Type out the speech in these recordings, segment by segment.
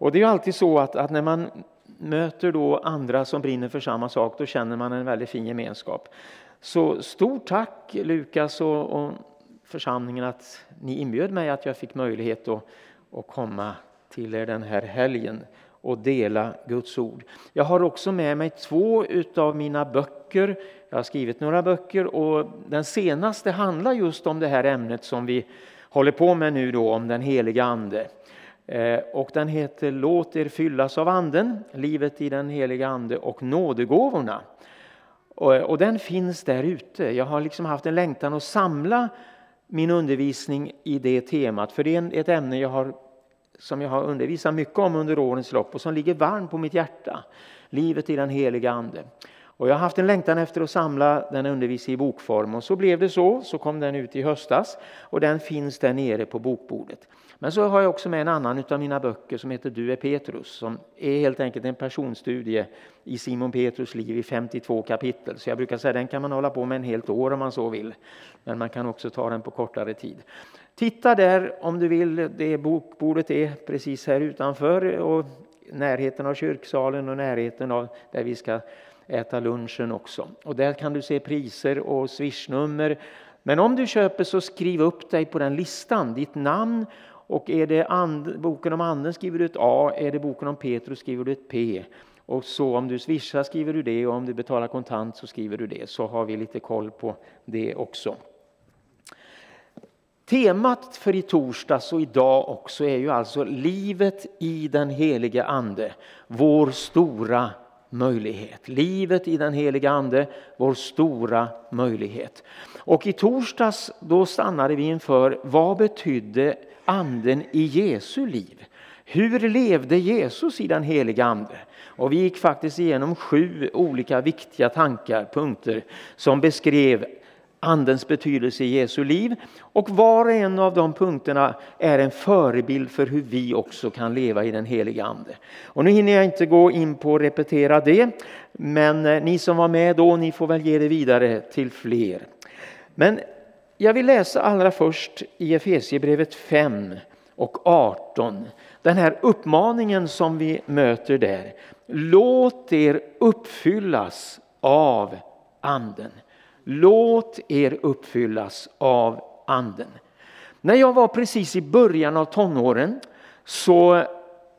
Och det är alltid så att, att när man möter då andra som brinner för samma sak, då känner man en väldigt fin gemenskap. Så stort tack Lukas och, och församlingen att ni inbjöd mig att jag fick möjlighet att, att komma till er den här helgen och dela Guds ord. Jag har också med mig två av mina böcker. Jag har skrivit några böcker och den senaste handlar just om det här ämnet som vi håller på med nu då om den heliga ande. Eh, och den heter Låt er fyllas av anden, livet i den heliga ande och nådegåvorna. Och den finns där ute. Jag har liksom haft en längtan att samla min undervisning i det temat, för det är ett ämne jag har, som jag har undervisat mycket om under årens lopp och som ligger varmt på mitt hjärta. Livet i den heliga Ande. Och jag har haft en längtan efter att samla den undervisningen i bokform och så blev det så. Så kom den ut i höstas och den finns där nere på bokbordet. Men så har jag också med en annan av mina böcker som heter Du är Petrus som är helt enkelt en personstudie i Simon Petrus liv i 52 kapitel. Så jag brukar säga den kan man hålla på med en helt år om man så vill. Men man kan också ta den på kortare tid. Titta där om du vill. Det bokbordet är precis här utanför och närheten av kyrksalen och närheten av där vi ska äta lunchen också. Och där kan du se priser och swishnummer. Men om du köper så skriv upp dig på den listan, ditt namn och är det and, boken om anden skriver du ett A, är det boken om Petrus skriver du ett P. Och så om du swishar skriver du det och om du betalar kontant så skriver du det. Så har vi lite koll på det också. Temat för i torsdags och idag också är ju alltså livet i den helige ande. Vår stora möjlighet. Livet i den heliga ande, vår stora möjlighet. Och i torsdags då stannade vi inför vad betydde anden i Jesu liv? Hur levde Jesus i den heliga ande? Och vi gick faktiskt igenom sju olika viktiga tankar, punkter som beskrev Andens betydelse i Jesu liv. Och var och en av de punkterna är en förebild för hur vi också kan leva i den heliga Ande. Och nu hinner jag inte gå in på att repetera det, men eh, ni som var med då, ni får väl ge det vidare till fler. Men jag vill läsa allra först i Efesierbrevet 5 och 18. Den här uppmaningen som vi möter där. Låt er uppfyllas av Anden. Låt er uppfyllas av Anden. När jag var precis i början av tonåren så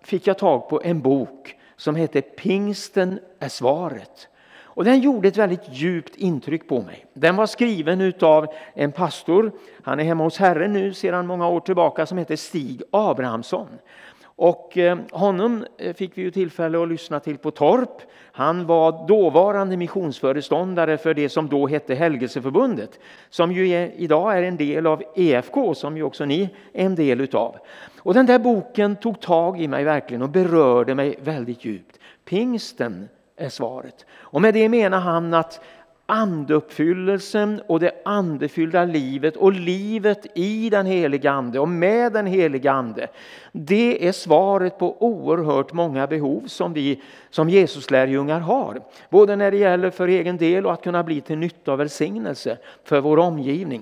fick jag tag på en bok som hette Pingsten är svaret. Och den gjorde ett väldigt djupt intryck på mig. Den var skriven av en pastor, han är hemma hos Herren nu sedan många år tillbaka, som heter Stig Abrahamsson. Och eh, honom eh, fick vi ju tillfälle att lyssna till på Torp. Han var dåvarande missionsföreståndare för det som då hette Helgelseförbundet, som ju är, idag är en del av EFK, som ju också ni är en del utav. Och den där boken tog tag i mig verkligen och berörde mig väldigt djupt. Pingsten är svaret. Och med det menar han att Andeuppfyllelsen, och det andefyllda livet och livet i den heliga ande och med den heliga ande. Det är svaret på oerhört många behov som vi som Jesuslärjungar har. Både när det gäller för egen del och att kunna bli till nytta och välsignelse för vår omgivning.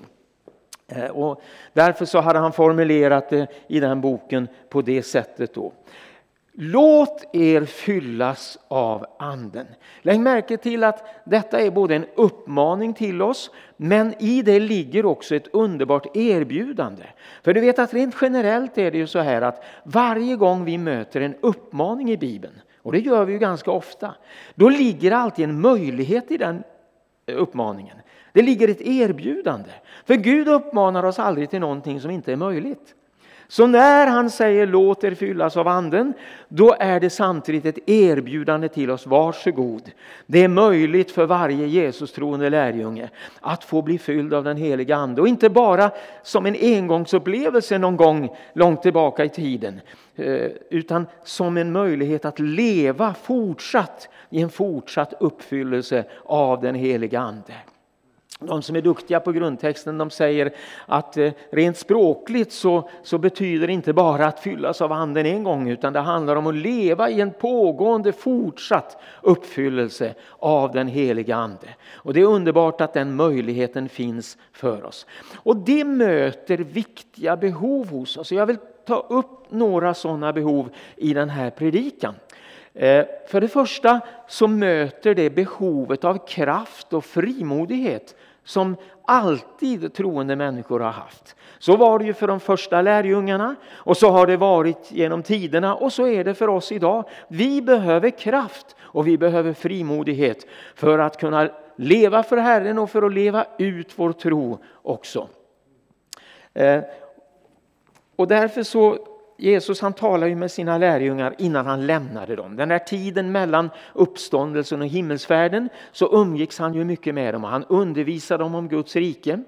Eh, och därför så hade han formulerat det i den boken på det sättet. Då. Låt er fyllas av anden. Lägg märke till att detta är både en uppmaning till oss men i det ligger också ett underbart erbjudande. För du vet att rent generellt är det ju så här att varje gång vi möter en uppmaning i Bibeln och det gör vi ju ganska ofta. Då ligger alltid en möjlighet i den eh, uppmaningen. Det ligger ett erbjudande. För Gud uppmanar oss aldrig till någonting som inte är möjligt. Så när han säger låt er fyllas av anden, då är det samtidigt ett erbjudande till oss, varsågod. Det är möjligt för varje Jesus troende lärjunge att få bli fylld av den heliga ande. Och inte bara som en engångsupplevelse någon gång långt tillbaka i tiden, eh, utan som en möjlighet att leva fortsatt i en fortsatt uppfyllelse av den heliga ande de som är duktiga på grundtexten de säger att eh, rent språkligt så, så betyder det inte bara att fyllas av anden en gång utan det handlar om att leva i en pågående fortsatt uppfyllelse av den heliga ande. Och det är underbart att den möjligheten finns för oss. Och det möter viktiga behov hos oss. Jag vill ta upp några sådana behov i den här predikan. Eh, för det första så möter det behovet av kraft och frimodighet som alltid troende människor har haft. Så var det ju för de första lärjungarna och så har det varit genom tiderna och så är det för oss idag. Vi behöver kraft och vi behöver frimodighet för att kunna leva för Herren och för att leva ut vår tro också. Eh, och därför så Jesus han talar ju med sina lärjungar innan han lämnade dem. Den där tiden mellan uppståndelsen och himmelsfärden så umgicks han ju mycket med dem och han undervisade dem om Guds rike.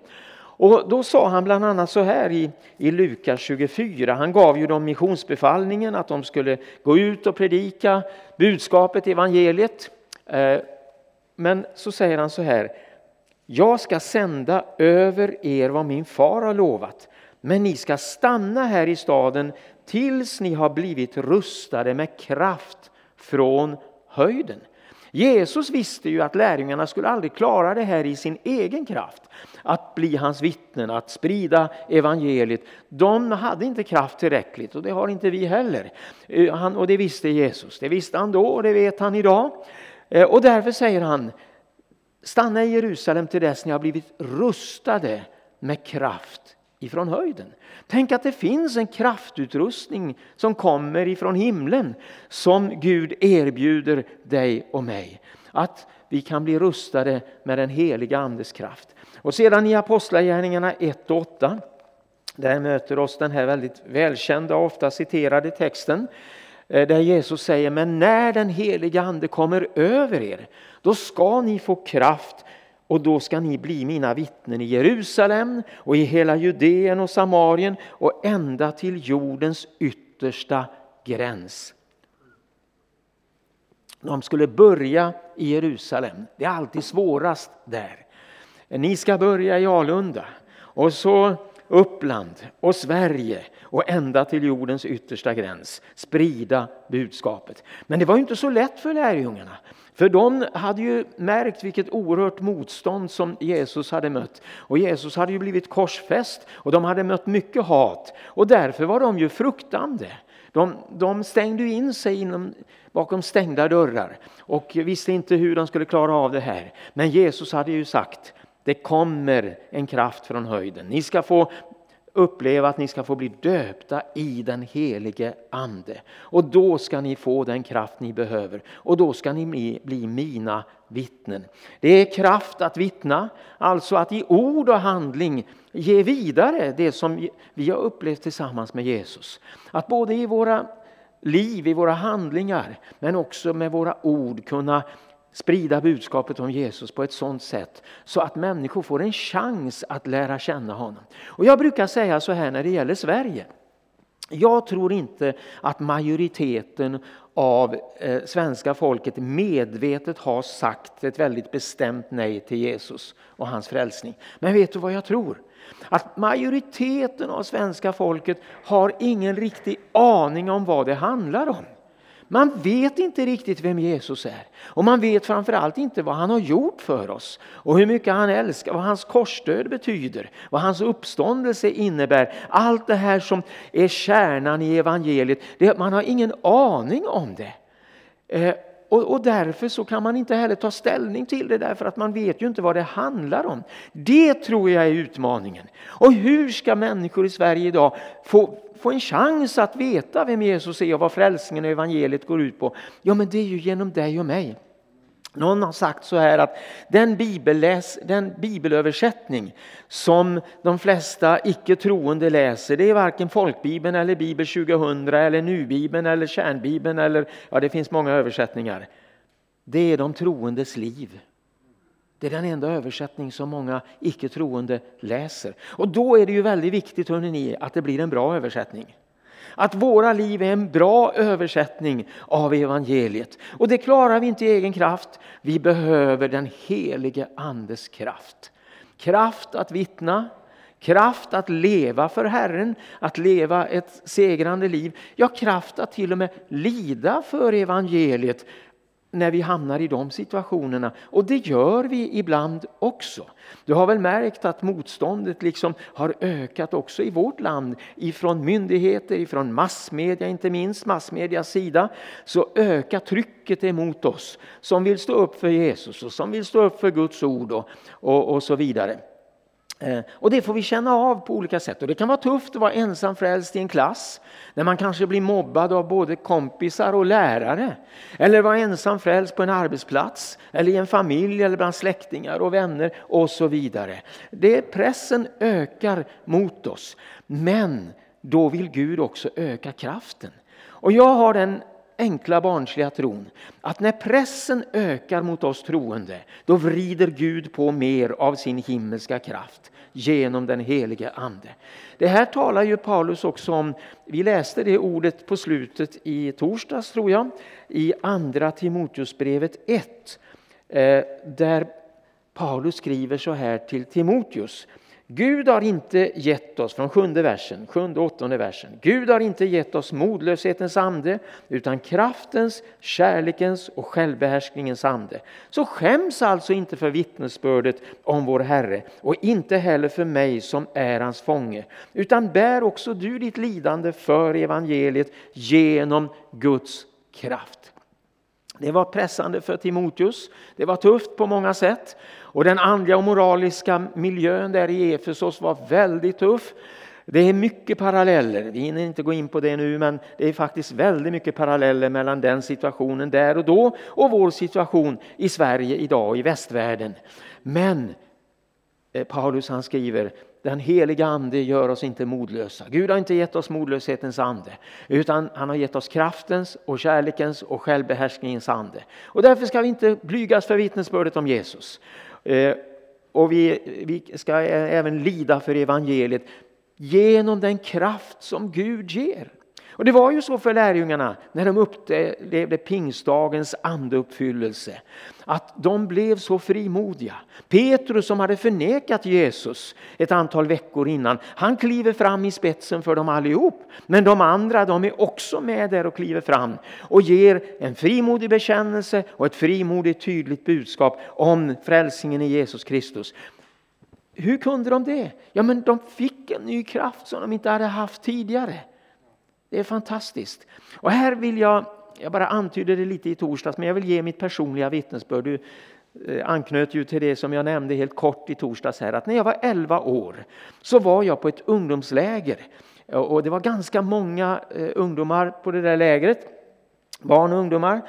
Och då sa han bland annat så här i, i Lukas 24. Han gav ju dem missionsbefallningen att de skulle gå ut och predika budskapet, evangeliet. Eh, men så säger han så här. Jag ska sända över er vad min far har lovat. Men ni ska stanna här i staden tills ni har blivit rustade med kraft från höjden. Jesus visste ju att lärjungarna skulle aldrig klara det här i sin egen kraft. Att bli hans vittnen, att sprida evangeliet. De hade inte kraft tillräckligt och det har inte vi heller. Eh, han, och det visste Jesus. Det visste han då och det vet han idag. Eh, och därför säger han Stanna i Jerusalem till dess ni har blivit rustade med kraft ifrån höjden. Tänk att det finns en kraftutrustning som kommer ifrån himlen som Gud erbjuder dig och mig. Att vi kan bli rustade med den heliga Andes kraft. Och sedan i Apostlagärningarna 1 och 8 där möter oss den här väldigt välkända och ofta citerade texten eh, där Jesus säger men när den heliga Ande kommer över er då ska ni få kraft och då ska ni bli mina vittnen i Jerusalem och i hela Judeen och Samarien och ända till jordens yttersta gräns. De skulle börja i Jerusalem. Det är alltid svårast där. Ni ska börja i Alunda och så Uppland och Sverige och ända till jordens yttersta gräns sprida budskapet. Men det var inte så lätt för lärjungarna. För de hade ju märkt vilket oerhört motstånd som Jesus hade mött. Och Jesus hade ju blivit korsfäst och de hade mött mycket hat. Och därför var de ju fruktande. De, de stängde in sig inom, bakom stängda dörrar och visste inte hur de skulle klara av det här. Men Jesus hade ju sagt det kommer en kraft från höjden. Ni ska få uppleva att ni ska få bli döpta i den helige Ande. Och då ska ni få den kraft ni behöver och då ska ni bli mina vittnen. Det är kraft att vittna, alltså att i ord och handling ge vidare det som vi har upplevt tillsammans med Jesus. Att både i våra liv, i våra handlingar, men också med våra ord kunna sprida budskapet om Jesus på ett sådant sätt så att människor får en chans att lära känna honom. Och Jag brukar säga så här när det gäller Sverige. Jag tror inte att majoriteten av eh, svenska folket medvetet har sagt ett väldigt bestämt nej till Jesus och hans frälsning. Men vet du vad jag tror? Att majoriteten av svenska folket har ingen riktig aning om vad det handlar om. Man vet inte riktigt vem Jesus är och man vet framförallt inte vad han har gjort för oss och hur mycket han älskar, vad hans korsdöd betyder, vad hans uppståndelse innebär. Allt det här som är kärnan i evangeliet, det, man har ingen aning om det. Eh, och, och, därför så kan man inte heller ta ställning till det därför att man vet ju inte vad det handlar om. Det tror jag är utmaningen. Och hur ska människor i Sverige idag få få en chans att veta vem Jesus är och vad frälsningen och evangeliet går ut på? Ja, men det är ju genom dig och mig. Någon har sagt så här att den, bibelläs, den bibelöversättning som de flesta icke troende läser, det är varken folkbibeln eller bibel 2000 eller nubibeln eller kärnbibeln eller ja, det finns många översättningar. Det är de troendes liv. Det är den enda översättning som många icke troende läser. Och då är det ju väldigt viktigt hörrni, att det blir en bra översättning. Att våra liv är en bra översättning av evangeliet. Och det klarar vi inte i egen kraft. Vi behöver den helige Andes kraft. kraft att vittna, kraft att leva för Herren, att leva ett segrande liv. Ja, kraft att till och med lida för evangeliet när vi hamnar i de situationerna. Och det gör vi ibland också. Du har väl märkt att motståndet liksom har ökat också i vårt land ifrån myndigheter, ifrån massmedia, inte minst massmedias sida, så ökar trycket emot oss som vill stå upp för Jesus och som vill stå upp för Guds ord och, och, och så vidare. Eh, och det får vi känna av på olika sätt. Och det kan vara tufft att vara ensam frälst i en klass när man kanske blir mobbad av både kompisar och lärare. Eller vara ensam frälst på en arbetsplats eller i en familj eller bland släktingar och vänner och så vidare. Det, pressen ökar mot oss. Men då vill Gud också öka kraften. Och jag har den enkla barnsliga tron att när pressen ökar mot oss troende då vrider Gud på mer av sin himmelska kraft genom den helige Ande. Det här talar ju Paulus också om. Vi läste det ordet på slutet i torsdags tror jag i andra Timoteusbrevet 1 eh, där Paulus skriver så här till Timoteus. Gud har inte gett oss, från sjunde versen, sjunde och åttonde versen. Gud har inte gett oss modlöshetens ande utan kraftens, kärlekens och självbehärskningens ande. Så skäms alltså inte för vittnesbördet om vår Herre och inte heller för mig som är hans fånge. Utan bär också du ditt lidande för evangeliet genom Guds kraft. Det var pressande för Timoteus. Det var tufft på många sätt. Och den andliga och moraliska miljön där i Efesos var väldigt tuff. Det är mycket paralleller, vi hinner inte gå in på det nu, men det är faktiskt väldigt mycket paralleller mellan den situationen där och då och vår situation i Sverige idag, i västvärlden. Men eh, Paulus han skriver, den heliga ande gör oss inte modlösa. Gud har inte gett oss modlöshetens ande utan han har gett oss kraftens och kärlekens och självbehärskningens ande. Och därför ska vi inte blygas för vittnesbördet om Jesus. Eh, och vi, vi ska även lida för evangeliet genom den kraft som Gud ger. Och det var ju så för lärjungarna när de upplevde pingstdagens andeuppfyllelse. Att de blev så frimodiga. Petrus som hade förnekat Jesus ett antal veckor innan. Han kliver fram i spetsen för dem allihop. Men de andra de är också med där och kliver fram. Och ger en frimodig bekännelse och ett frimodigt tydligt budskap om frälsningen i Jesus Kristus. Hur kunde de det? Ja men de fick en ny kraft som de inte hade haft tidigare. Det är fantastiskt. Och här vill jag, jag bara antydde det lite i torsdags, men jag vill ge mitt personliga vittnesbörd. Du eh, anknöt ju till det som jag nämnde helt kort i torsdags här, att när jag var 11 år så var jag på ett ungdomsläger. Och det var ganska många eh, ungdomar på det där lägret, barn och ungdomar.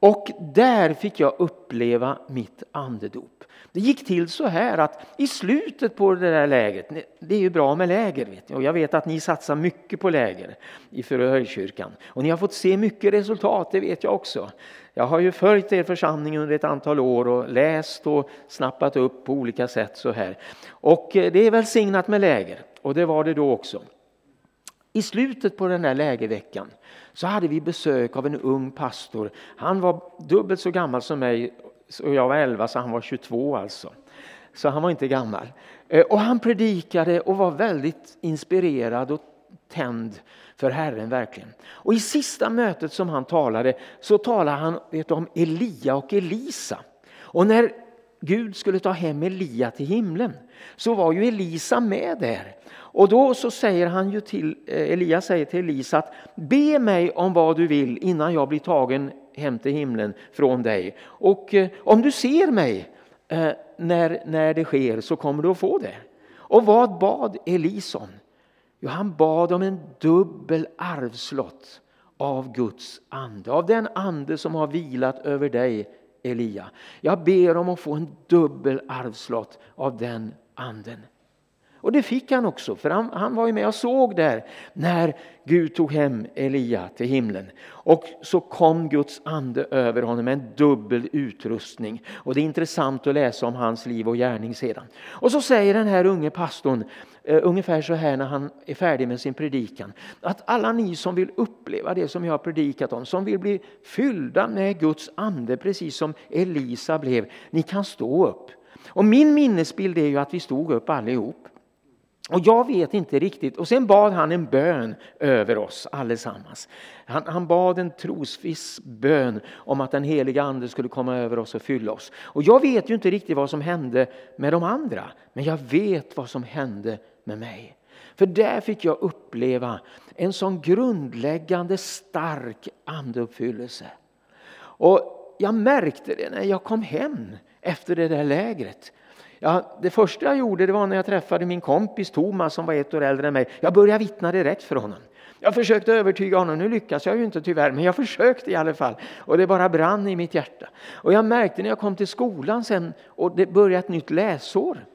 Och där fick jag uppleva mitt andedop. Det gick till så här att i slutet på det där lägret, det är ju bra med läger vet ni, och jag vet att ni satsar mycket på läger i Förhöjkyrkan och ni har fått se mycket resultat, det vet jag också. Jag har ju följt er församling under ett antal år och läst och snappat upp på olika sätt så här. Och eh, det är välsignat med läger och det var det då också. I slutet på den här lägerveckan så hade vi besök av en ung pastor. Han var dubbelt så gammal som mig och jag var 11 så han var 22 alltså. Så han var inte gammal. Eh, och han predikade och var väldigt inspirerad och tänd för Herren verkligen. Och i sista mötet som han talade så talade han vet du, om Elia och Elisa. Och när Gud skulle ta hem Elia till himlen så var ju Elisa med där. Och då så säger han ju till, eh, Elia säger till Elisa att be mig om vad du vill innan jag blir tagen hem till himlen från dig. Och eh, om du ser mig eh, när, när det sker så kommer du att få det. Och vad bad Elison? Jo, han bad om en dubbel arvslott av Guds ande, av den ande som har vilat över dig Elia. Jag ber om att få en dubbel arvslott av den anden. Och det fick han också, för han, han var ju med och såg där när Gud tog hem Elia till himlen. Och så kom Guds ande över honom med en dubbel utrustning. Och det är intressant att läsa om hans liv och gärning sedan. Och så säger den här unge pastorn eh, ungefär så här när han är färdig med sin predikan. Att alla ni som vill uppleva det som jag har predikat om, som vill bli fyllda med Guds ande precis som Elisa blev, ni kan stå upp. Och min minnesbild är ju att vi stod upp allihop. Och jag vet inte riktigt. Och sen bad han en bön över oss allesammans. Han, han bad en trosviss bön om att den heliga ande skulle komma över oss och fylla oss. Och jag vet ju inte riktigt vad som hände med de andra. Men jag vet vad som hände med mig. För där fick jag uppleva en sån grundläggande stark andeuppfyllelse. Och jag märkte det när jag kom hem efter det där lägret. Ja, det första jag gjorde det var när jag träffade min kompis Thomas som var ett år äldre än mig. Jag började vittna direkt för honom. Jag försökte övertyga honom, nu lyckas jag ju inte tyvärr, men jag försökte i alla fall. Och det bara brann i mitt hjärta. Och jag märkte när jag kom till skolan sen och det började ett nytt läsår.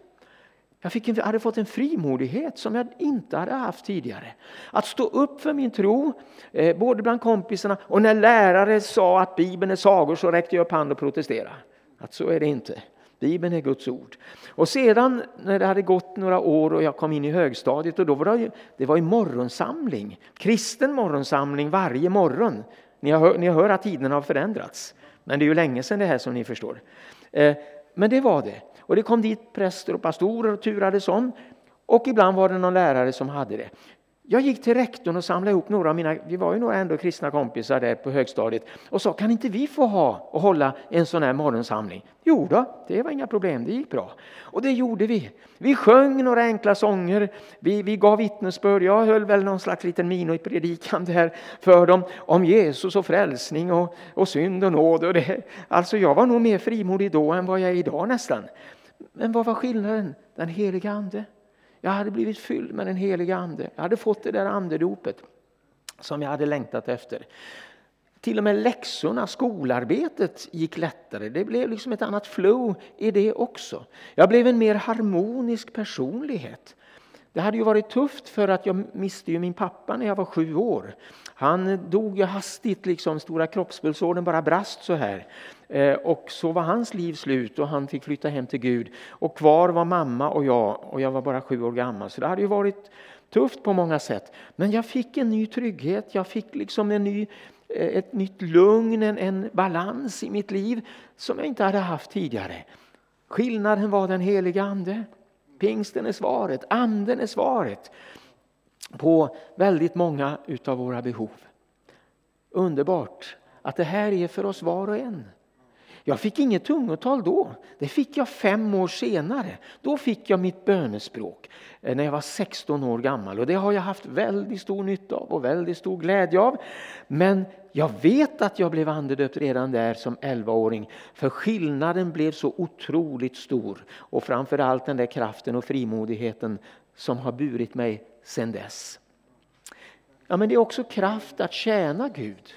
Jag fick en, hade fått en frimodighet som jag inte hade haft tidigare. Att stå upp för min tro, eh, både bland kompisarna och när lärare sa att Bibeln är sagor så räckte jag upp hand och protesterade. Att så är det inte. Bibeln är Guds ord. Och sedan när det hade gått några år och jag kom in i högstadiet och då var det, det var ju morgonsamling, kristen morgonsamling varje morgon. Ni hör, ni hör att tiderna har förändrats. Men det är ju länge sedan det här som ni förstår. Eh, men det var det. Och det kom dit präster och pastorer och turades om. Och ibland var det någon lärare som hade det. Jag gick till rektorn och samlade ihop några av mina, vi var ju några ändå kristna kompisar där på högstadiet och sa kan inte vi få ha och hålla en sån här morgonsamling? Jo då, det var inga problem, det gick bra. Och det gjorde vi. Vi sjöng några enkla sånger, vi, vi gav vittnesbörd, jag höll väl någon slags liten minipredikan där för dem om Jesus och frälsning och, och synd och nåd. Och det. Alltså jag var nog mer frimodig då än vad jag är idag nästan. Men vad var skillnaden? Den heliga Ande. Jag hade blivit fylld med den heliga Ande. Jag hade fått det där andedopet som jag hade längtat efter. Till och med läxorna, skolarbetet gick lättare. Det blev liksom ett annat flow i det också. Jag blev en mer harmonisk personlighet. Det hade ju varit tufft för att jag miste ju min pappa när jag var sju år. Han dog ju hastigt, liksom, stora kroppspulsådern bara brast så här. Eh, och så var hans liv slut och han fick flytta hem till Gud. Och kvar var mamma och jag och jag var bara sju år gammal. Så det hade ju varit tufft på många sätt. Men jag fick en ny trygghet, jag fick liksom en ny, eh, ett nytt lugn, en, en balans i mitt liv som jag inte hade haft tidigare. Skillnaden var den heliga Ande. Pingsten är svaret, anden är svaret på väldigt många utav våra behov. Underbart att det här är för oss var och en. Jag fick inget tungotal då. Det fick jag fem år senare. Då fick jag mitt bönespråk eh, när jag var 16 år gammal. Och Det har jag haft väldigt stor nytta av och väldigt stor glädje av. Men jag vet att jag blev andedöpt redan där som 11-åring. För skillnaden blev så otroligt stor. Och framförallt den där kraften och frimodigheten som har burit mig sedan dess. Ja, men det är också kraft att tjäna Gud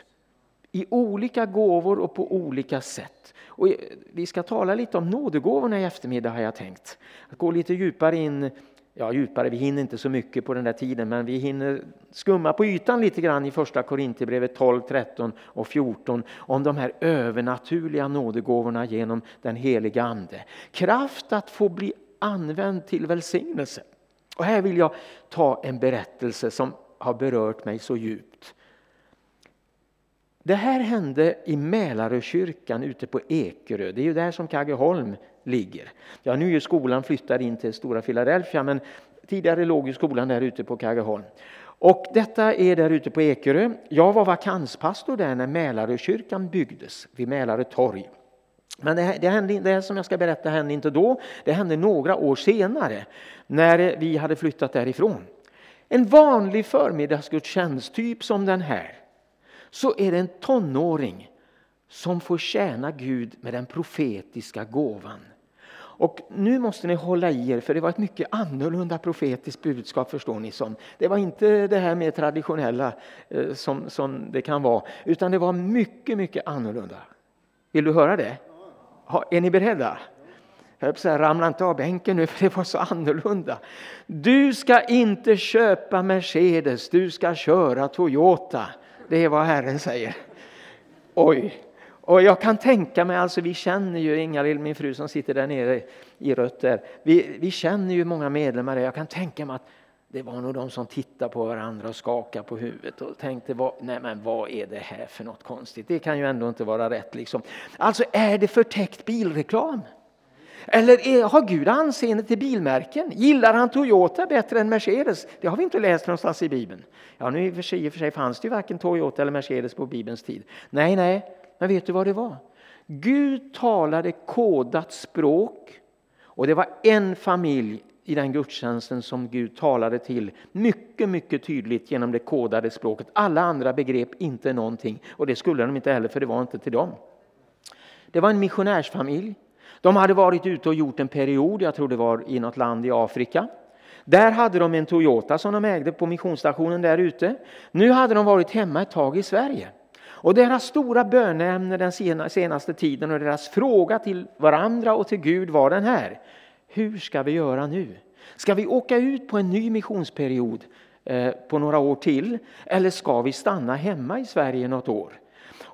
i olika gåvor och på olika sätt. Och vi ska tala lite om nådegåvorna i eftermiddag har jag tänkt. Att gå lite djupare in, ja djupare, vi hinner inte så mycket på den där tiden men vi hinner skumma på ytan lite grann i första Korinthierbrevet 12, 13 och 14 om de här övernaturliga nådegåvorna genom den heliga Ande. Kraft att få bli använd till välsignelse. Och här vill jag ta en berättelse som har berört mig så djupt. Det här hände i Mälarökyrkan ute på Ekerö. Det är ju där som Kaggeholm ligger. Ja, nu är skolan flyttad in till Stora Philadelphia men tidigare låg ju skolan där ute på Kaggeholm. Och detta är där ute på Ekerö. Jag var vakanspastor där när Mälarökyrkan byggdes vid Mälarö torg. Men det, det, hände, det som jag ska berätta hände inte då, det hände några år senare när vi hade flyttat därifrån. En vanlig förmiddagsgudstjänst, typ som den här, så är det en tonåring som får tjäna Gud med den profetiska gåvan. Och nu måste ni hålla i er, för det var ett mycket annorlunda profetiskt budskap förstår ni. som. Det var inte det här med traditionella eh, som, som det kan vara, utan det var mycket, mycket annorlunda. Vill du höra det? Ha, är ni beredda? Jag säga, ramla inte av bänken nu för det var så annorlunda. Du ska inte köpa Mercedes, du ska köra Toyota. Det är vad Herren säger. Oj, och jag kan tänka mig, alltså vi känner ju Ingalill, min fru som sitter där nere i rött där. Vi, vi känner ju många medlemmar där. Jag kan tänka mig att det var nog de som tittade på varandra och skakade på huvudet och tänkte, vad, nej men vad är det här för något konstigt? Det kan ju ändå inte vara rätt liksom. Alltså är det förtäckt bilreklam? Eller är, har Gud anseende till bilmärken? Gillar han Toyota bättre än Mercedes? Det har vi inte läst någonstans i Bibeln. Ja, nu i och för sig, för sig fanns det ju varken Toyota eller Mercedes på Bibelns tid. Nej, nej, men vet du vad det var? Gud talade kodat språk och det var en familj i den gudstjänsten som Gud talade till mycket, mycket tydligt genom det kodade språket. Alla andra begrep inte någonting och det skulle de inte heller för det var inte till dem. Det var en missionärsfamilj. De hade varit ute och gjort en period, jag tror det var i något land i Afrika. Där hade de en Toyota som de ägde på missionsstationen där ute. Nu hade de varit hemma ett tag i Sverige. Och deras stora böneämne den senaste tiden och deras fråga till varandra och till Gud var den här. Hur ska vi göra nu? Ska vi åka ut på en ny missionsperiod eh, på några år till? Eller ska vi stanna hemma i Sverige något år?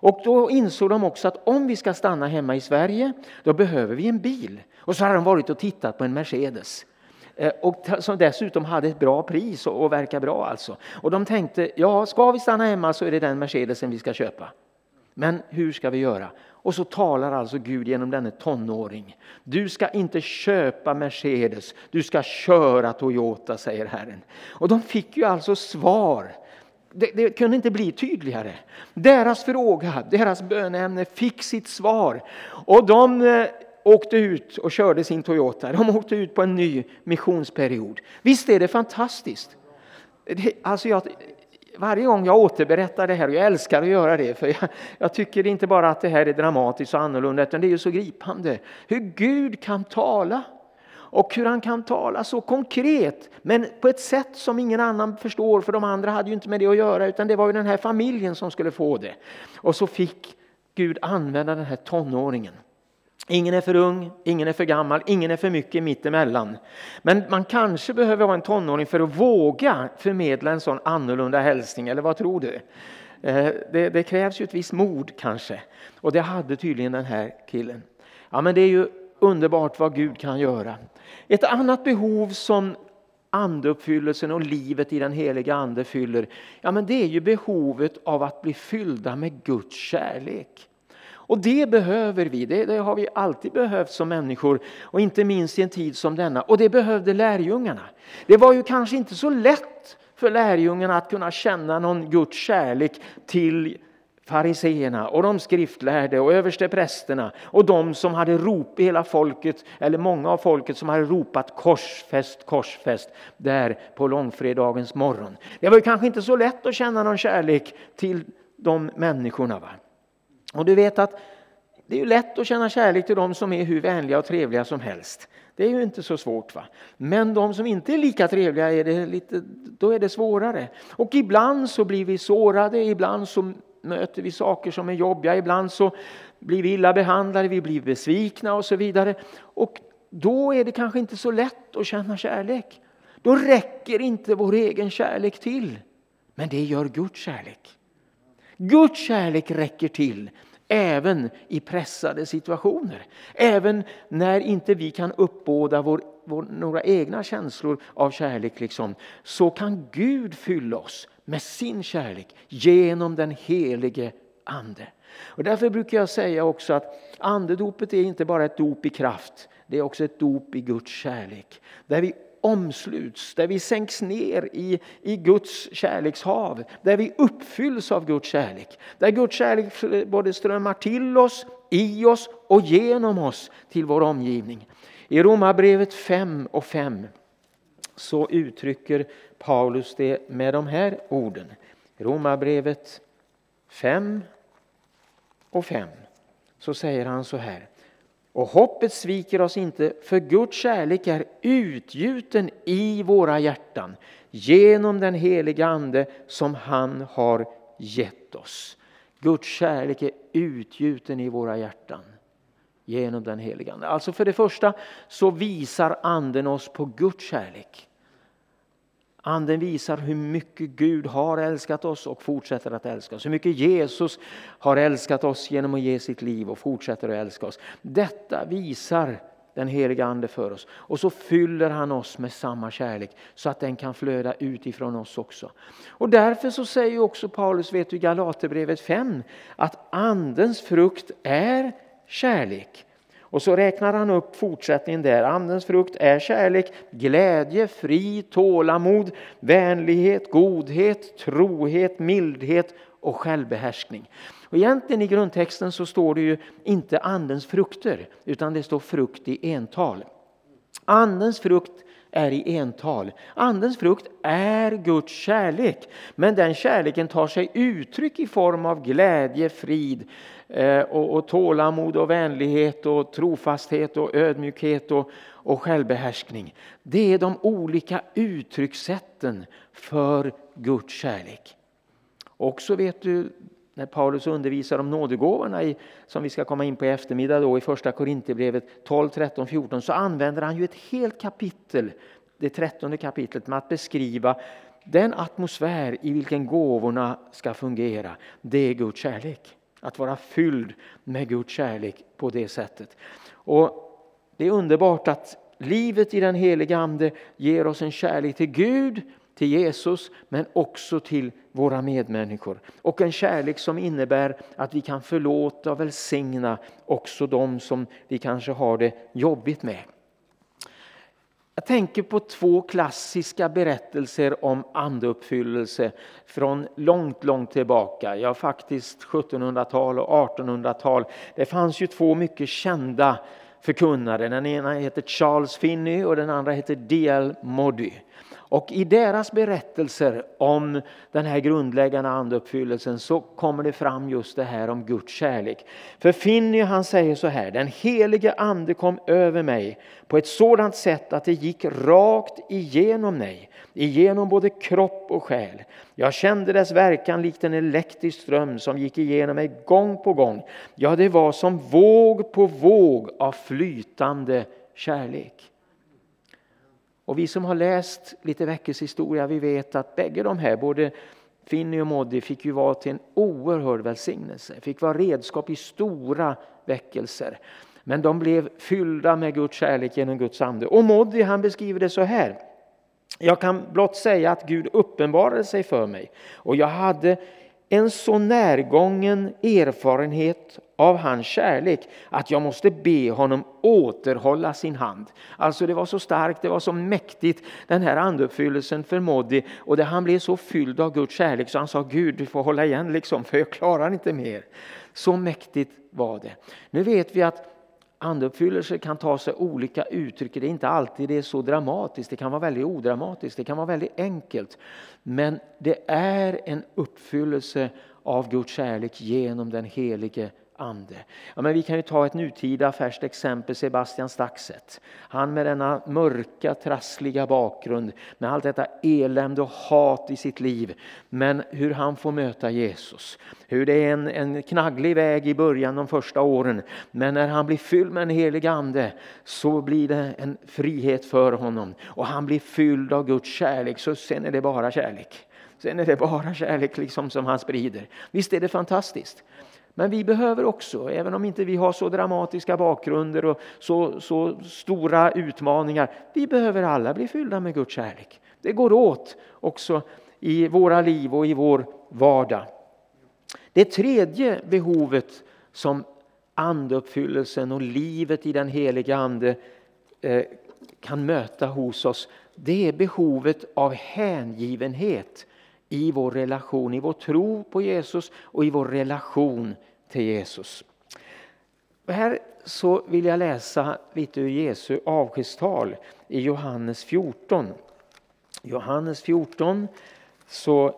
Och då insåg de också att om vi ska stanna hemma i Sverige, då behöver vi en bil. Och så hade de varit och tittat på en Mercedes. Eh, och som dessutom hade ett bra pris och, och verkar bra alltså. Och de tänkte, ja ska vi stanna hemma så är det den Mercedesen vi ska köpa. Men hur ska vi göra? Och så talar alltså Gud genom denne tonåring. Du ska inte köpa Mercedes, du ska köra Toyota, säger Herren. Och de fick ju alltså svar. Det, det, kunde inte bli tydligare. Deras fråga, deras bönämne fick sitt svar. Och de eh, åkte ut och körde sin Toyota. De åkte ut på en ny missionsperiod. Visst är det fantastiskt? Det, alltså jag, varje gång jag återberättar det här, och jag älskar att göra det, för jag, jag, tycker inte bara att det här är dramatiskt och annorlunda, utan det är ju så gripande. Hur Gud kan tala och hur han kan tala så konkret, men på ett sätt som ingen annan förstår, för de andra hade ju inte med det att göra, utan det var ju den här familjen som skulle få det. Och så fick Gud använda den här tonåringen. Ingen är för ung, ingen är för gammal, ingen är för mycket mittemellan. Men man kanske behöver vara en tonåring för att våga förmedla en sån annorlunda hälsning, eller vad tror du? Eh, det, det, krävs ju ett visst mod kanske. Och det hade tydligen den här killen. Ja, men det är ju underbart vad Gud kan göra. Ett annat behov som andeuppfyllelsen och livet i den heliga ande fyller, ja men det är ju behovet av att bli fyllda med Guds kärlek. Och det behöver vi, det, det, har vi alltid behövt som människor och inte minst i en tid som denna. Och det behövde lärjungarna. Det var ju kanske inte så lätt för lärjungarna att kunna känna någon Guds kärlek till fariseerna och de skriftlärde och översteprästerna och de som hade ropat, hela folket, eller många av folket som hade ropat korsfäst, korsfäst där på långfredagens morgon. Det var ju kanske inte så lätt att känna någon kärlek till de människorna. Va? Och du vet att det är ju lätt att känna kärlek till de som är hur vänliga och trevliga som helst. Det är ju inte så svårt. va. Men de som inte är lika trevliga, är det lite, då är det svårare. Och ibland så blir vi sårade, ibland så möter vi saker som är jobbiga, ibland så blir vi illa behandlade, vi blir besvikna och så vidare. Och då är det kanske inte så lätt att känna kärlek. Då räcker inte vår egen kärlek till. Men det gör Guds kärlek. Guds kärlek räcker till även i pressade situationer. Även när inte vi kan uppbåda vår, vår, några egna känslor av kärlek. Liksom, så kan Gud fylla oss med sin kärlek genom den helige Ande. Och därför brukar jag säga också att andedopet är inte bara ett dop i kraft. Det är också ett dop i Guds kärlek. Där vi omsluts, där vi sänks ner i, i Guds kärlekshav, där vi uppfylls av Guds kärlek. Där Guds kärlek både strömmar till oss, i oss och genom oss till vår omgivning. I Romarbrevet 5 och 5 så uttrycker Paulus det med de här orden. Romarbrevet 5 och 5 så säger han så här. Och hoppet sviker oss inte, för Guds kärlek är utgjuten i våra hjärtan genom den heliga Ande som han har gett oss. Guds kärlek är utgjuten i våra hjärtan genom den heliga Ande. Alltså för det första så visar Anden oss på Guds kärlek. Anden visar hur mycket Gud har älskat oss och fortsätter att älska oss. Hur mycket Jesus har älskat oss genom att ge sitt liv och fortsätter att älska oss. Detta visar den heliga Ande för oss. Och så fyller han oss med samma kärlek så att den kan flöda utifrån oss också. Och därför så säger också Paulus vet du, i Galaterbrevet 5 att Andens frukt är kärlek. Och så räknar han upp fortsättningen där. Andens frukt är kärlek, glädje, fri, tålamod, vänlighet, godhet, trohet, mildhet och självbehärskning. Och egentligen i grundtexten så står det ju inte andens frukter utan det står frukt i ental. Andens frukt är i ental. Andens frukt är Guds kärlek. Men den kärleken tar sig uttryck i form av glädje, frid eh, och, och tålamod och vänlighet och trofasthet och ödmjukhet och, och självbehärskning. Det är de olika uttryckssätten för Guds kärlek. Också vet du när Paulus undervisar om nådegåvorna i, som vi ska komma in på i eftermiddag då, i första Korinthierbrevet 12, 13, 14 så använder han ju ett helt kapitel, det trettonde kapitlet med att beskriva den atmosfär i vilken gåvorna ska fungera. Det är Guds kärlek. Att vara fylld med Guds kärlek på det sättet. Och Det är underbart att livet i den heliga Ande ger oss en kärlek till Gud till Jesus men också till våra medmänniskor. Och en kärlek som innebär att vi kan förlåta och välsigna också de som vi kanske har det jobbigt med. Jag tänker på två klassiska berättelser om andeuppfyllelse från långt, långt tillbaka. Ja, faktiskt 1700-tal och 1800-tal. Det fanns ju två mycket kända förkunnare. Den ena heter Charles Finney och den andra heter D.L. Moddy. Och i deras berättelser om den här grundläggande anduppfyllelsen så kommer det fram just det här om Guds kärlek. För Finny han säger så här, den helige ande kom över mig på ett sådant sätt att det gick rakt igenom mig, igenom både kropp och själ. Jag kände dess verkan likt en elektrisk ström som gick igenom mig gång på gång. Ja, det var som våg på våg av flytande kärlek. Och vi som har läst lite väckelsehistoria, vi vet att bägge de här, både Finny och Moddi, fick ju vara till en oerhörd välsignelse. Fick vara redskap i stora väckelser. Men de blev fyllda med Guds kärlek genom Guds ande. Och Moddi han beskriver det så här. Jag kan blott säga att Gud uppenbarade sig för mig och jag hade en så närgången erfarenhet av hans kärlek att jag måste be honom återhålla sin hand. Alltså det var så starkt, det var så mäktigt den här anduppfyllelsen förmådde och det, han blev så fylld av Guds kärlek så han sa Gud du får hålla igen liksom för jag klarar inte mer. Så mäktigt var det. Nu vet vi att Andeuppfyllelse kan ta sig olika uttryck. Det är inte alltid det är så dramatiskt. Det kan vara väldigt odramatiskt. Det kan vara väldigt enkelt. Men det är en uppfyllelse av Guds kärlek genom den helige ande. Ja, men vi kan ju ta ett nutida färskt exempel, Sebastian Staxet. Han med denna mörka, trassliga bakgrund, med allt detta elände och hat i sitt liv. Men hur han får möta Jesus. Hur det är en, en knagglig väg i början, de första åren. Men när han blir fylld med en helig ande så blir det en frihet för honom. Och han blir fylld av Guds kärlek, så sen är det bara kärlek. Sen är det bara kärlek liksom som han sprider. Visst är det fantastiskt? Men vi behöver också, även om inte vi har så dramatiska bakgrunder och så, så stora utmaningar, vi behöver alla bli fyllda med Guds kärlek. Det går åt också i våra liv och i vår vardag. Det tredje behovet som andeuppfyllelsen och livet i den heliga Ande eh, kan möta hos oss, det är behovet av hängivenhet i vår relation, i vår tro på Jesus och i vår relation till Jesus. Och här så vill jag läsa lite ur Jesu avskedstal i Johannes 14. Johannes 14, så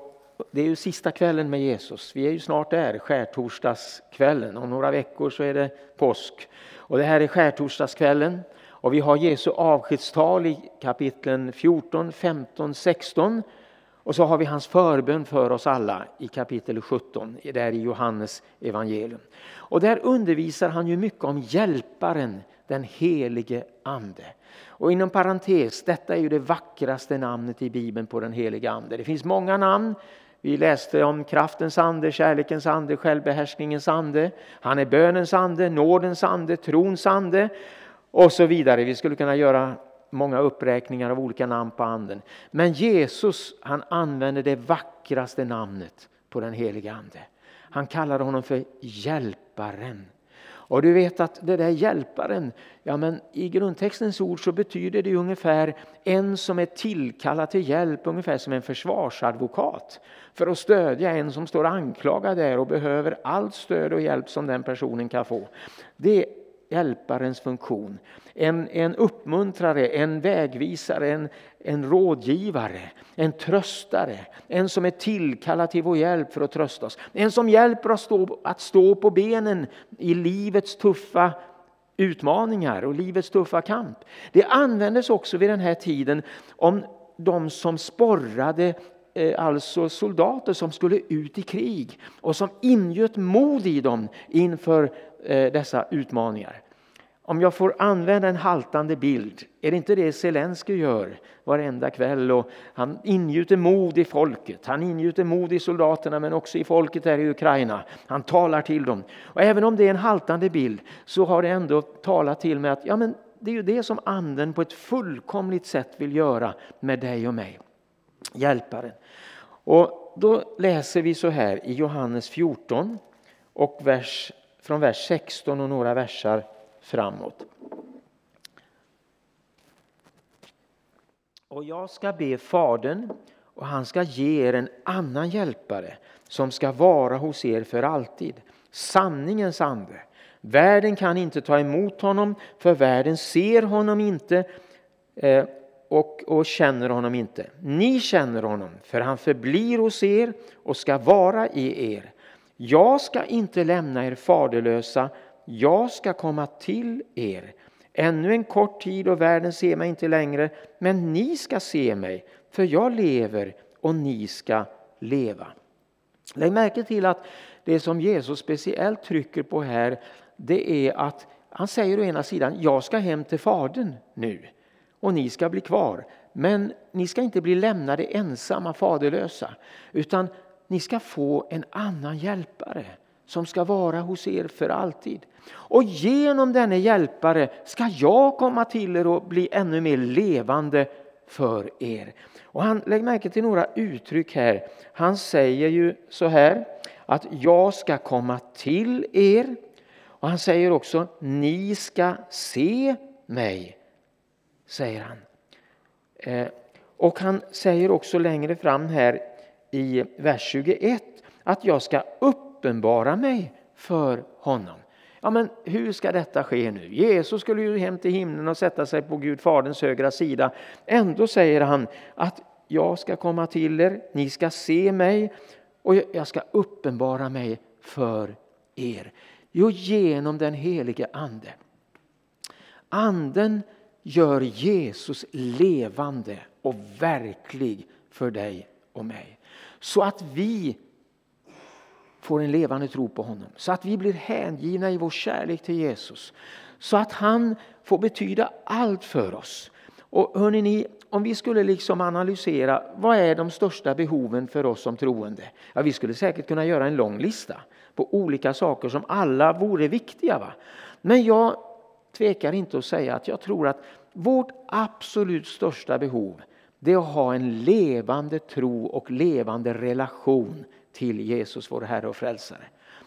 det är ju sista kvällen med Jesus. Vi är ju snart där, skärtorsdagskvällen. Om några veckor så är det påsk. Och det här är skärtorsdagskvällen. Och vi har Jesu avskedstal i kapitlen 14, 15, 16 och så har vi hans förbön för oss alla i kapitel 17, där i Johannes evangelium. Och där undervisar han ju mycket om hjälparen, den helige ande. Och inom parentes, detta är ju det vackraste namnet i Bibeln på den helige ande. Det finns många namn. Vi läste om kraftens ande, kärlekens ande, självbehärskningens ande. Han är bönens ande, nådens ande, trons ande och så vidare. Vi skulle kunna göra många uppräkningar av olika namn på anden. Men Jesus han använder det vackraste namnet på den heliga ande. Han kallar honom för hjälparen. Och du vet att det där hjälparen, ja men i grundtextens ord så betyder det ungefär en som är tillkallad till hjälp, ungefär som en försvarsadvokat. För att stödja en som står anklagad där och behöver allt stöd och hjälp som den personen kan få. Det hjälparens funktion. En, en uppmuntrare, en vägvisare, en, en rådgivare, en tröstare. En som är tillkallad till vår hjälp för att trösta oss. En som hjälper oss stå, att stå på benen i livets tuffa utmaningar och livets tuffa kamp. Det användes också vid den här tiden om de som sporrade eh, alltså soldater som skulle ut i krig och som ingöt mod i dem inför Eh, dessa utmaningar. Om jag får använda en haltande bild, är det inte det Zelensky gör varenda kväll? Och han ingjuter mod i folket, han ingjuter mod i soldaterna men också i folket här i Ukraina. Han talar till dem. Och även om det är en haltande bild så har det ändå talat till mig att ja, men det är ju det som anden på ett fullkomligt sätt vill göra med dig och mig. Hjälparen. Och då läser vi så här i Johannes 14 och vers, från vers 16 och några versar framåt. Och jag ska be Fadern och han ska ge er en annan hjälpare som ska vara hos er för alltid. Sanningens ande. Världen kan inte ta emot honom för världen ser honom inte eh, och, och känner honom inte. Ni känner honom för han förblir hos er och ska vara i er. Jag ska inte lämna er faderlösa jag ska komma till er. Ännu en kort tid och världen ser mig inte längre, men ni ska se mig, för jag lever och ni ska leva. Lägg märke till att det som Jesus speciellt trycker på här, det är att han säger å ena sidan, jag ska hem till Fadern nu och ni ska bli kvar. Men ni ska inte bli lämnade ensamma, faderlösa, utan ni ska få en annan hjälpare som ska vara hos er för alltid. Och genom denne hjälpare ska jag komma till er och bli ännu mer levande för er. Och han Lägg märke till några uttryck här. Han säger ju så här att jag ska komma till er. Och han säger också ni ska se mig, säger han. Eh, och han säger också längre fram här i vers 21 att jag ska uppenbara mig för honom. Ja, men hur ska detta ske nu? Jesus skulle ju hem till himlen och sätta sig på Gud Faderns högra sida. Ändå säger han att jag ska komma till er, ni ska se mig och jag ska uppenbara mig för er. Jo, genom den helige Ande. Anden gör Jesus levande och verklig för dig och mig. Så att vi får en levande tro på honom. Så att vi blir hängivna i vår kärlek till Jesus. Så att han får betyda allt för oss. Och hörni, ni, om vi skulle liksom analysera vad är de största behoven för oss som troende? Ja, vi skulle säkert kunna göra en lång lista på olika saker som alla vore viktiga. Va? Men jag tvekar inte att säga att jag tror att vårt absolut största behov det är att ha en levande tro och levande relation till Jesus, vår Herre och Frälsare.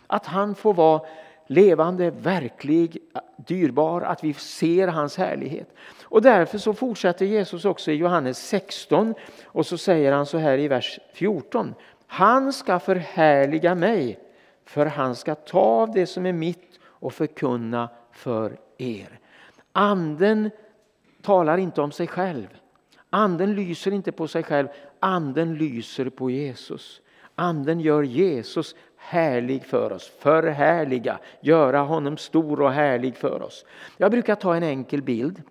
Att han får vara levande, verklig, dyrbar, att vi ser hans härlighet. Och därför så fortsätter Jesus också i Johannes 16 och så säger han så här i vers 14. Han ska förhärliga mig, för han ska ta av det som är mitt och förkunna för er. Anden talar inte om sig själv. Anden lyser inte på sig själv, anden lyser på Jesus. Anden gör Jesus härlig för oss, förhärliga, göra honom stor och härlig för oss. Jag brukar ta en enkel bild.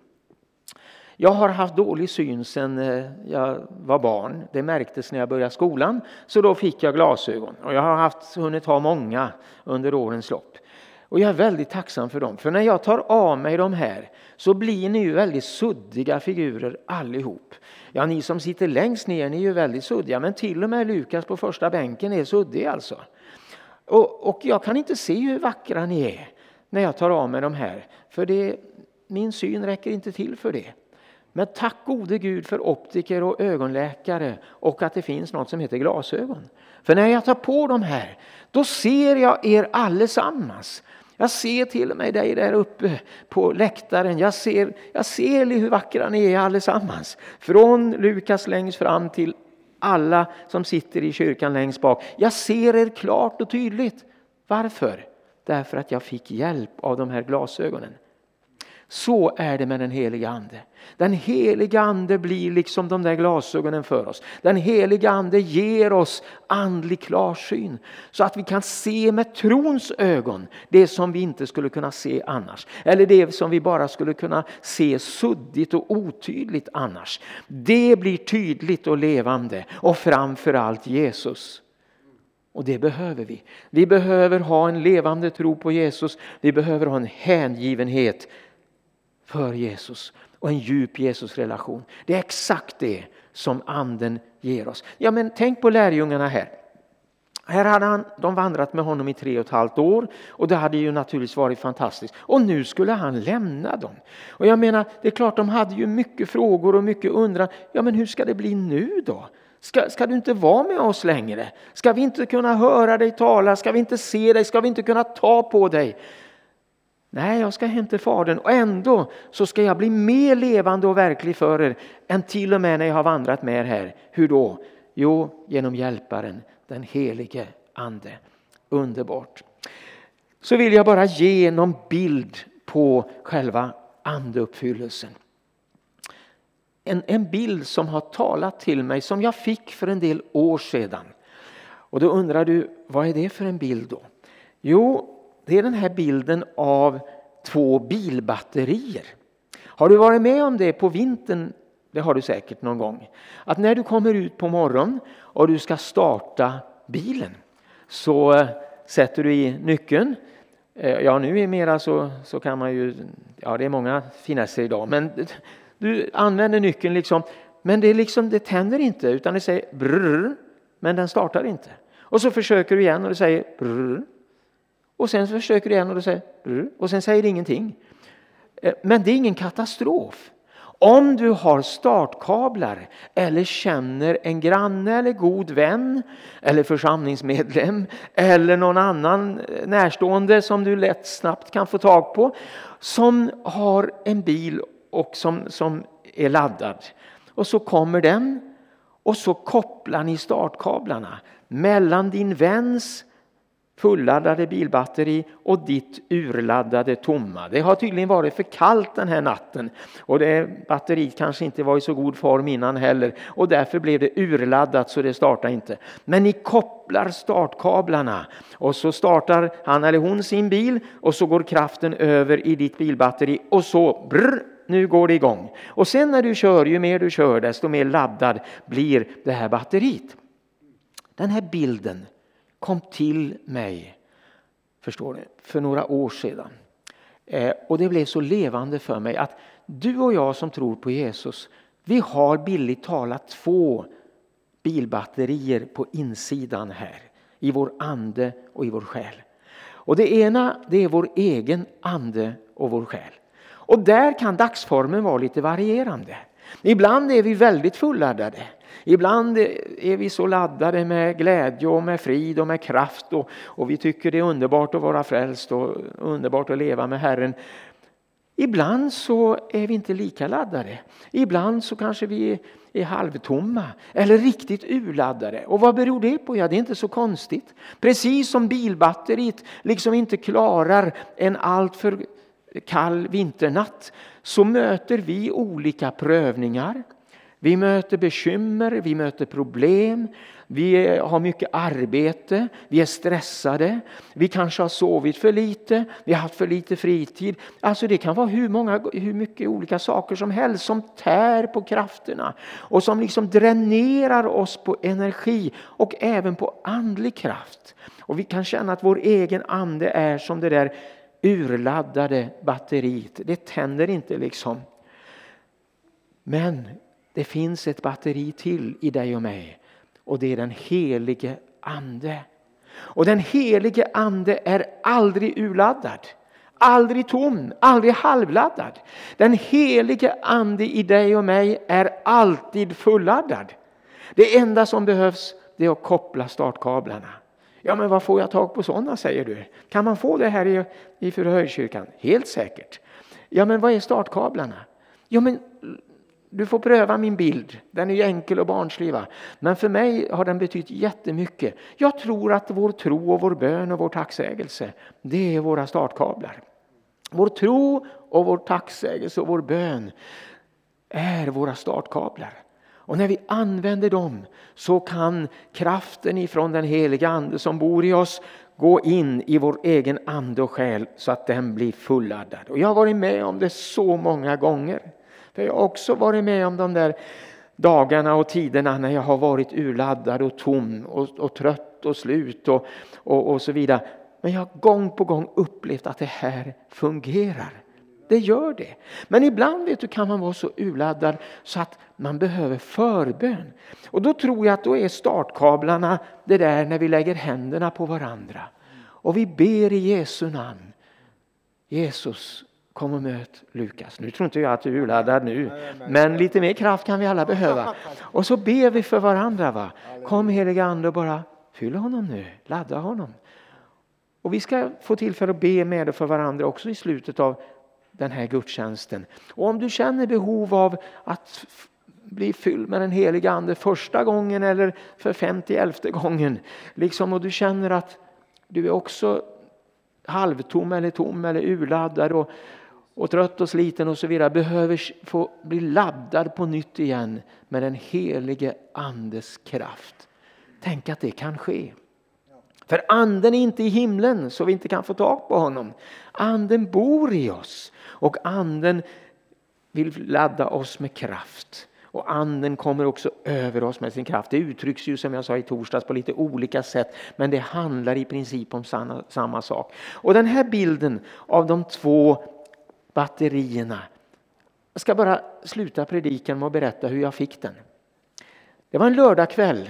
Jag har haft dålig syn sedan eh, jag var barn. Det märktes när jag började skolan, så då fick jag glasögon. Och jag har haft, hunnit ha många under årens lopp. Och jag är väldigt tacksam för dem, för när jag tar av mig de här så blir ni ju väldigt suddiga figurer allihop. Ja, ni som sitter längst ner ni är ju väldigt suddiga, men till och med Lukas på första bänken är suddig alltså. Och, och jag kan inte se hur vackra ni är när jag tar av mig de här, för det, min syn räcker inte till för det. Men tack gode Gud för optiker och ögonläkare och att det finns något som heter glasögon. För när jag tar på de här, då ser jag er allesammans. Jag ser till och med dig där uppe på läktaren. Jag ser, jag ser hur vackra ni är allesammans. Från Lukas längst fram till alla som sitter i kyrkan längst bak. Jag ser er klart och tydligt. Varför? Därför att jag fick hjälp av de här glasögonen. Så är det med den heliga Ande. Den heliga Ande blir liksom de där glasögonen för oss. Den heliga Ande ger oss andlig klarsyn så att vi kan se med trons ögon det som vi inte skulle kunna se annars. Eller det som vi bara skulle kunna se suddigt och otydligt annars. Det blir tydligt och levande och framförallt Jesus. Och det behöver vi. Vi behöver ha en levande tro på Jesus. Vi behöver ha en hängivenhet för Jesus och en djup Jesusrelation. Det är exakt det som anden ger oss. Ja, men tänk på lärjungarna här. Här hade han, de vandrat med honom i tre och ett halvt år och det hade ju naturligtvis varit fantastiskt. Och nu skulle han lämna dem. Och jag menar, det är klart de hade ju mycket frågor och mycket undran. Ja men hur ska det bli nu då? Ska, ska du inte vara med oss längre? Ska vi inte kunna höra dig tala? Ska vi inte se dig? Ska vi inte kunna ta på dig? Nej, jag ska hem till Fadern och ändå så ska jag bli mer levande och verklig för er än till och med när jag har vandrat med er här. Hur då? Jo, genom hjälparen, den helige Ande. Underbart. Så vill jag bara ge någon bild på själva andeuppfyllelsen. En, en bild som har talat till mig som jag fick för en del år sedan. Och då undrar du, vad är det för en bild då? Jo, det är den här bilden av två bilbatterier. Har du varit med om det på vintern? Det har du säkert någon gång. Att när du kommer ut på morgonen och du ska starta bilen så eh, sätter du i nyckeln. Eh, ja, nu är mera så, så kan man ju, ja det är många finesser idag, men du använder nyckeln liksom, men det, är liksom, det tänder inte utan det säger brrr, men den startar inte. Och så försöker du igen och det säger brrr, och sen försöker du igen och, säger, och sen säger det ingenting. Eh, men det är ingen katastrof. Om du har startkablar eller känner en granne eller god vän eller församlingsmedlem eller någon annan eh, närstående som du lätt snabbt kan få tag på som har en bil och som, som är laddad. Och så kommer den och så kopplar ni startkablarna mellan din väns fulladdade bilbatteri och ditt urladdade tomma. Det har tydligen varit för kallt den här natten och det batteriet kanske inte var i så god form innan heller och därför blev det urladdat så det startade inte. Men ni kopplar startkablarna och så startar han eller hon sin bil och så går kraften över i ditt bilbatteri och så brr, nu går det igång. Och sen när du kör, ju mer du kör desto mer laddad blir det här batteriet. Den här bilden kom till mig förstår ni, för några år sedan. Eh, och det blev så levande för mig att du och jag som tror på Jesus, vi har billigt talat två bilbatterier på insidan här. I vår ande och i vår själ. Och det ena det är vår egen ande och vår själ. Och där kan dagsformen vara lite varierande. Ibland är vi väldigt fulladdade. Ibland är vi så laddade med glädje och med frid och med kraft och, och vi tycker det är underbart att vara frälst och underbart att leva med Herren. Ibland så är vi inte lika laddade. Ibland så kanske vi är halvtomma eller riktigt urladdade. Och vad beror det på? Ja, det är inte så konstigt. Precis som bilbatteriet liksom inte klarar en alltför kall vinternatt så möter vi olika prövningar. Vi möter bekymmer, vi möter problem, vi har mycket arbete, vi är stressade, vi kanske har sovit för lite, vi har haft för lite fritid. Alltså det kan vara hur, många, hur mycket olika saker som helst som tär på krafterna och som liksom dränerar oss på energi och även på andlig kraft. Och vi kan känna att vår egen ande är som det där urladdade batteriet. Det tänder inte liksom. Men det finns ett batteri till i dig och mig och det är den helige ande. Och den helige ande är aldrig urladdad, aldrig tom, aldrig halvladdad. Den helige ande i dig och mig är alltid fulladdad. Det enda som behövs är att koppla startkablarna. Ja, men vad får jag tag på sådana säger du? Kan man få det här i, i Furahöjdskyrkan? Helt säkert. Ja, men vad är startkablarna? Ja, men du får pröva min bild. Den är ju enkel och barnslig. Va? Men för mig har den betytt jättemycket. Jag tror att vår tro och vår bön och vår tacksägelse, det är våra startkablar. Vår tro och vår tacksägelse och vår bön är våra startkablar. Och när vi använder dem så kan kraften ifrån den heliga Ande som bor i oss gå in i vår egen ande och själ så att den blir fulladdad. Och jag har varit med om det så många gånger. För jag har också varit med om de där dagarna och tiderna när jag har varit urladdad och tom och, och trött och slut och, och, och så vidare. Men jag har gång på gång upplevt att det här fungerar. Det gör det. Men ibland vet du, kan man vara så urladdad så att man behöver förbön. Och då tror jag att då är startkablarna det där när vi lägger händerna på varandra. Och vi ber i Jesu namn. Jesus, kom och möt Lukas. Nu tror inte jag att du är urladdad nu, men lite mer kraft kan vi alla behöva. Och så ber vi för varandra. Va? Kom heliga Ande och bara fyll honom nu, ladda honom. Och vi ska få tillfälle att be med och för varandra också i slutet av den här gudstjänsten. Och om du känner behov av att bli fylld med den heliga Ande första gången eller för femtioelfte gången. Liksom, och du känner att du är också halvtom eller tom eller urladdad och, och trött och sliten och så vidare. Behöver få bli laddad på nytt igen med den helige Andes kraft. Tänk att det kan ske. För anden är inte i himlen så vi inte kan få tag på honom. Anden bor i oss och anden vill ladda oss med kraft. Och anden kommer också över oss med sin kraft. Det uttrycks ju som jag sa i torsdags på lite olika sätt. Men det handlar i princip om samma, samma sak. Och den här bilden av de två batterierna. Jag ska bara sluta predikan med att berätta hur jag fick den. Det var en lördagkväll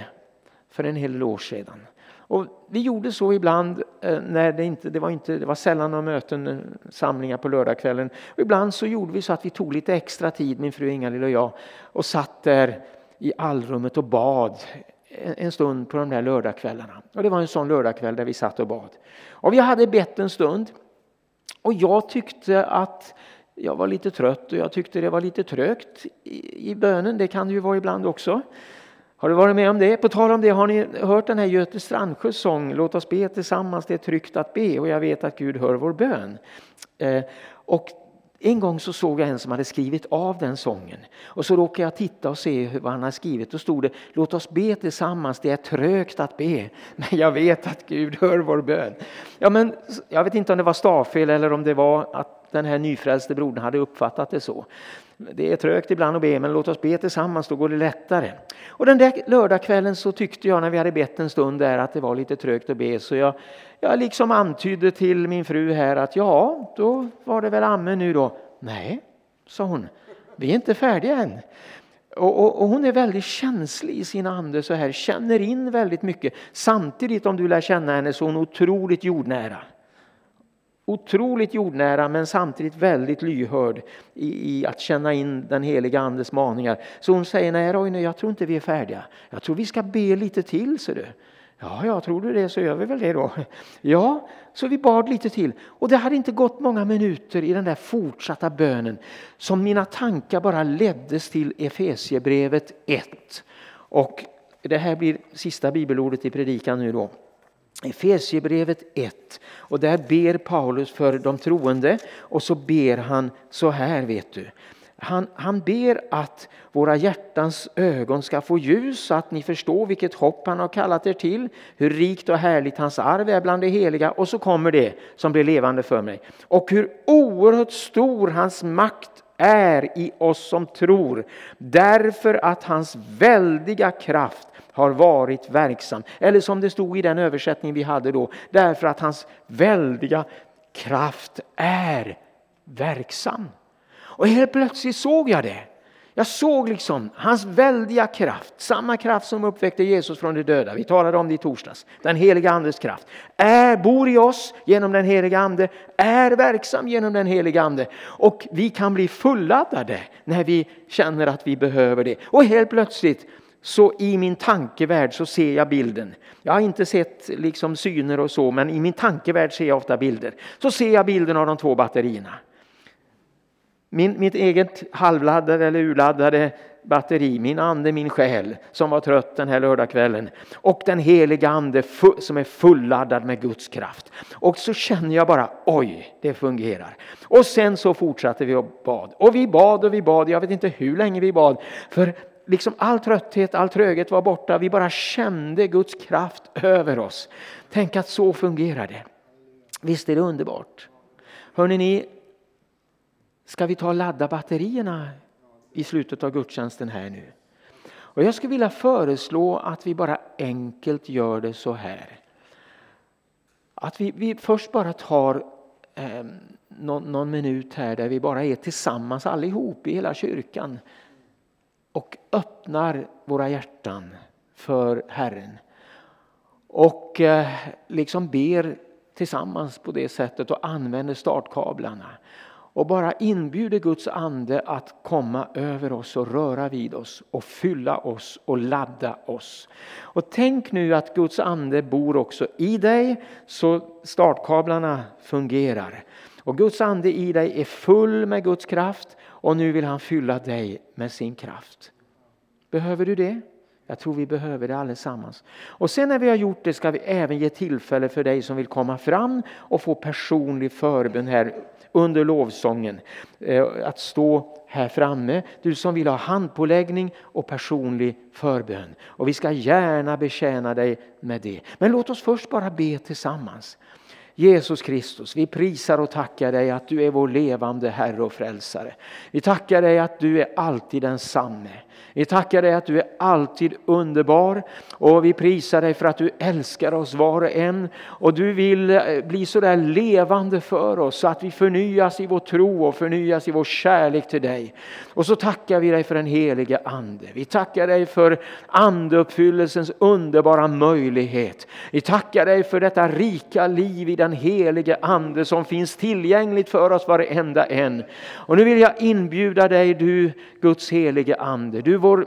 för en hel del år sedan. Och vi gjorde så ibland eh, när det inte, det var, inte, det var sällan några möten, eh, samlingar på lördagskvällen. Och ibland så gjorde vi så att vi tog lite extra tid, min fru Ingalill och jag, och satt där i allrummet och bad en stund på de där lördagskvällarna. Och det var en sån lördagkväll där vi satt och bad. Och vi hade bett en stund. Och jag tyckte att jag var lite trött och jag tyckte det var lite trögt i, i bönen. Det kan det ju vara ibland också. Har du varit med om det? På tal om det, har ni hört den här Göte Strandsjös sång Låt oss be tillsammans, det är tryggt att be och jag vet att Gud hör vår bön. Eh, och en gång så såg jag en som hade skrivit av den sången. Och så råkade jag titta och se vad han hade skrivit. Då stod det Låt oss be tillsammans, det är trögt att be. Men jag vet att Gud hör vår bön. Ja, men, jag vet inte om det var stavfel eller om det var att den här nyfrälste brodern hade uppfattat det så. Det är trögt ibland att be, men låt oss be tillsammans, då går det lättare. Och den där lördagskvällen så tyckte jag när vi hade bett en stund där att det var lite trögt att be, så jag, jag liksom antydde till min fru här att ja, då var det väl amen nu då. Nej, sa hon, vi är inte färdiga än. Och, och, och, hon är väldigt känslig i sin ande, så här, känner in väldigt mycket. Samtidigt om du lär känna henne så är hon otroligt jordnära. Otroligt jordnära men samtidigt väldigt lyhörd i, i, att känna in den heliga Andes maningar. Så hon säger, nej Roine, jag tror inte vi är färdiga. Jag tror vi ska be lite till, ser du. Ja, ja, tror du det så gör vi väl det då. Ja, så vi bad lite till. Och det hade inte gått många minuter i den där fortsatta bönen som mina tankar bara leddes till Efesiebrevet 1. Och det här blir sista bibelordet i predikan nu då. Efesiebrevet 1 och där ber Paulus för de troende och så ber han så här vet du. Han, han ber att våra hjärtans ögon ska få ljus så att ni förstår vilket hopp han har kallat er till, hur rikt och härligt hans arv är bland de heliga och så kommer det som blir levande för mig. Och hur oerhört stor hans makt är i oss som tror därför att hans väldiga kraft har varit verksam. Eller som det stod i den översättning vi hade då, därför att hans väldiga kraft är verksam. Och helt plötsligt såg jag det. Jag såg liksom hans väldiga kraft, samma kraft som uppväckte Jesus från de döda. Vi talade om det i torsdags. Den heliga andes kraft. Är, bor i oss genom den heliga ande, är verksam genom den heliga ande. Och vi kan bli fulladdade när vi känner att vi behöver det. Och helt plötsligt så i min tankevärld så ser jag bilden. Jag har inte sett liksom syner och så, men i min tankevärld ser jag ofta bilder. Så ser jag bilden av de två batterierna. Min, mitt eget halvladdade eller urladdade batteri, min ande, min själ som var trött den här lördagskvällen och den heliga ande som är fulladdad med Guds kraft. Och så känner jag bara oj, det fungerar. Och sen så fortsatte vi och bad och vi bad och vi bad. Jag vet inte hur länge vi bad för liksom all trötthet, all tröghet var borta. Vi bara kände Guds kraft över oss. Tänk att så fungerar det. Visst är det underbart? Hörrni, ni, ska vi ta och ladda batterierna i slutet av gudstjänsten här nu? Och jag skulle vilja föreslå att vi bara enkelt gör det så här. Att vi, vi först bara tar eh, någon, någon minut här där vi bara är tillsammans allihop i hela kyrkan och öppnar våra hjärtan för Herren. Och eh, liksom ber tillsammans på det sättet och använder startkablarna. Och bara inbjuder Guds ande att komma över oss och röra vid oss och fylla oss och ladda oss. Och tänk nu att Guds ande bor också i dig så startkablarna fungerar. Och Guds ande i dig är full med Guds kraft och nu vill han fylla dig med sin kraft. Behöver du det? Jag tror vi behöver det allesammans. Och sen när vi har gjort det ska vi även ge tillfälle för dig som vill komma fram och få personlig förbön här under lovsången. Eh, att stå här framme, du som vill ha handpåläggning och personlig förbön. Och vi ska gärna betjäna dig med det. Men låt oss först bara be tillsammans. Jesus Kristus, vi prisar och tackar dig att du är vår levande Herre och Frälsare. Vi tackar dig att du är alltid densamme. Vi tackar dig att du är alltid underbar och vi prisar dig för att du älskar oss var och en och du vill eh, bli så där levande för oss så att vi förnyas i vår tro och förnyas i vår kärlek till dig. Och så tackar vi dig för den helige Ande. Vi tackar dig för andeuppfyllelsens underbara möjlighet. Vi tackar dig för detta rika liv i den helige Ande som finns tillgängligt för oss varenda en. Och nu vill jag inbjuda dig du Guds helige Ande. Du vår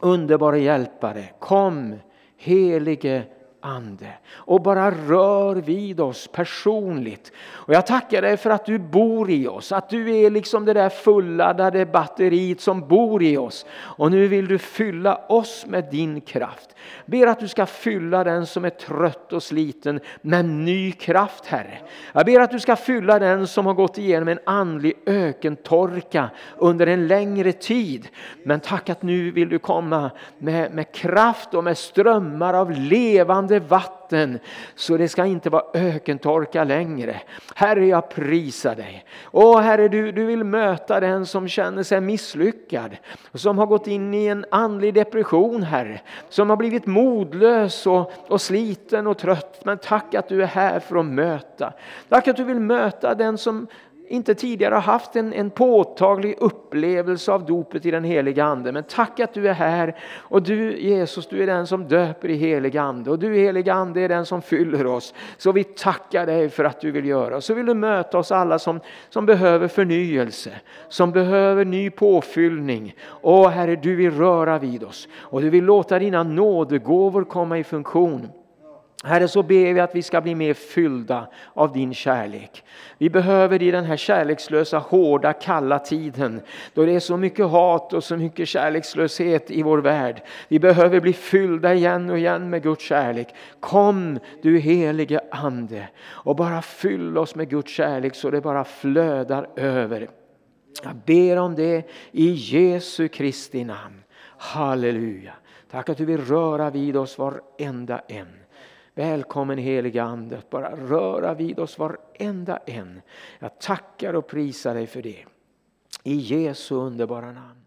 underbara hjälpare. Kom helige Ande och bara rör vid oss personligt. Och jag tackar dig för att du bor i oss, att du är liksom det där fulladdade batteriet som bor i oss. Och nu vill du fylla oss med din kraft. Ber att du ska fylla den som är trött och sliten med ny kraft Herre. Jag ber att du ska fylla den som har gått igenom en andlig ökentorka under en längre tid. Men tack att nu vill du komma med, med kraft och med strömmar av levande vatten så det ska inte vara ökentorka längre. Herre jag prisar dig. Åh Herre du, du vill möta den som känner sig misslyckad. Som har gått in i en andlig depression Herre. Som har blivit modlös och, och sliten och trött. Men tack att du är här för att möta. Tack att du vill möta den som inte tidigare har haft en, en påtaglig upplevelse av dopet i den heliga Ande. Men tack att du är här och du Jesus, du är den som döper i helig Ande och du heliga Ande är den som fyller oss. Så vi tackar dig för att du vill göra. Så vill du möta oss alla som, som behöver förnyelse, som behöver ny påfyllning. Åh Herre, du vill röra vid oss och du vill låta dina nådegåvor komma i funktion. Herre, så ber vi att vi ska bli mer fyllda av din kärlek. Vi behöver i den här kärlekslösa, hårda, kalla tiden då det är så mycket hat och så mycket kärlekslöshet i vår värld. Vi behöver bli fyllda igen och igen med Guds kärlek. Kom du helige Ande och bara fyll oss med Guds kärlek så det bara flödar över. Jag ber om det i Jesu Kristi namn. Halleluja. Tack att du vill röra vid oss varenda en. Välkommen heliga Ande, bara röra vid oss varenda en. Jag tackar och prisar dig för det. I Jesu underbara namn.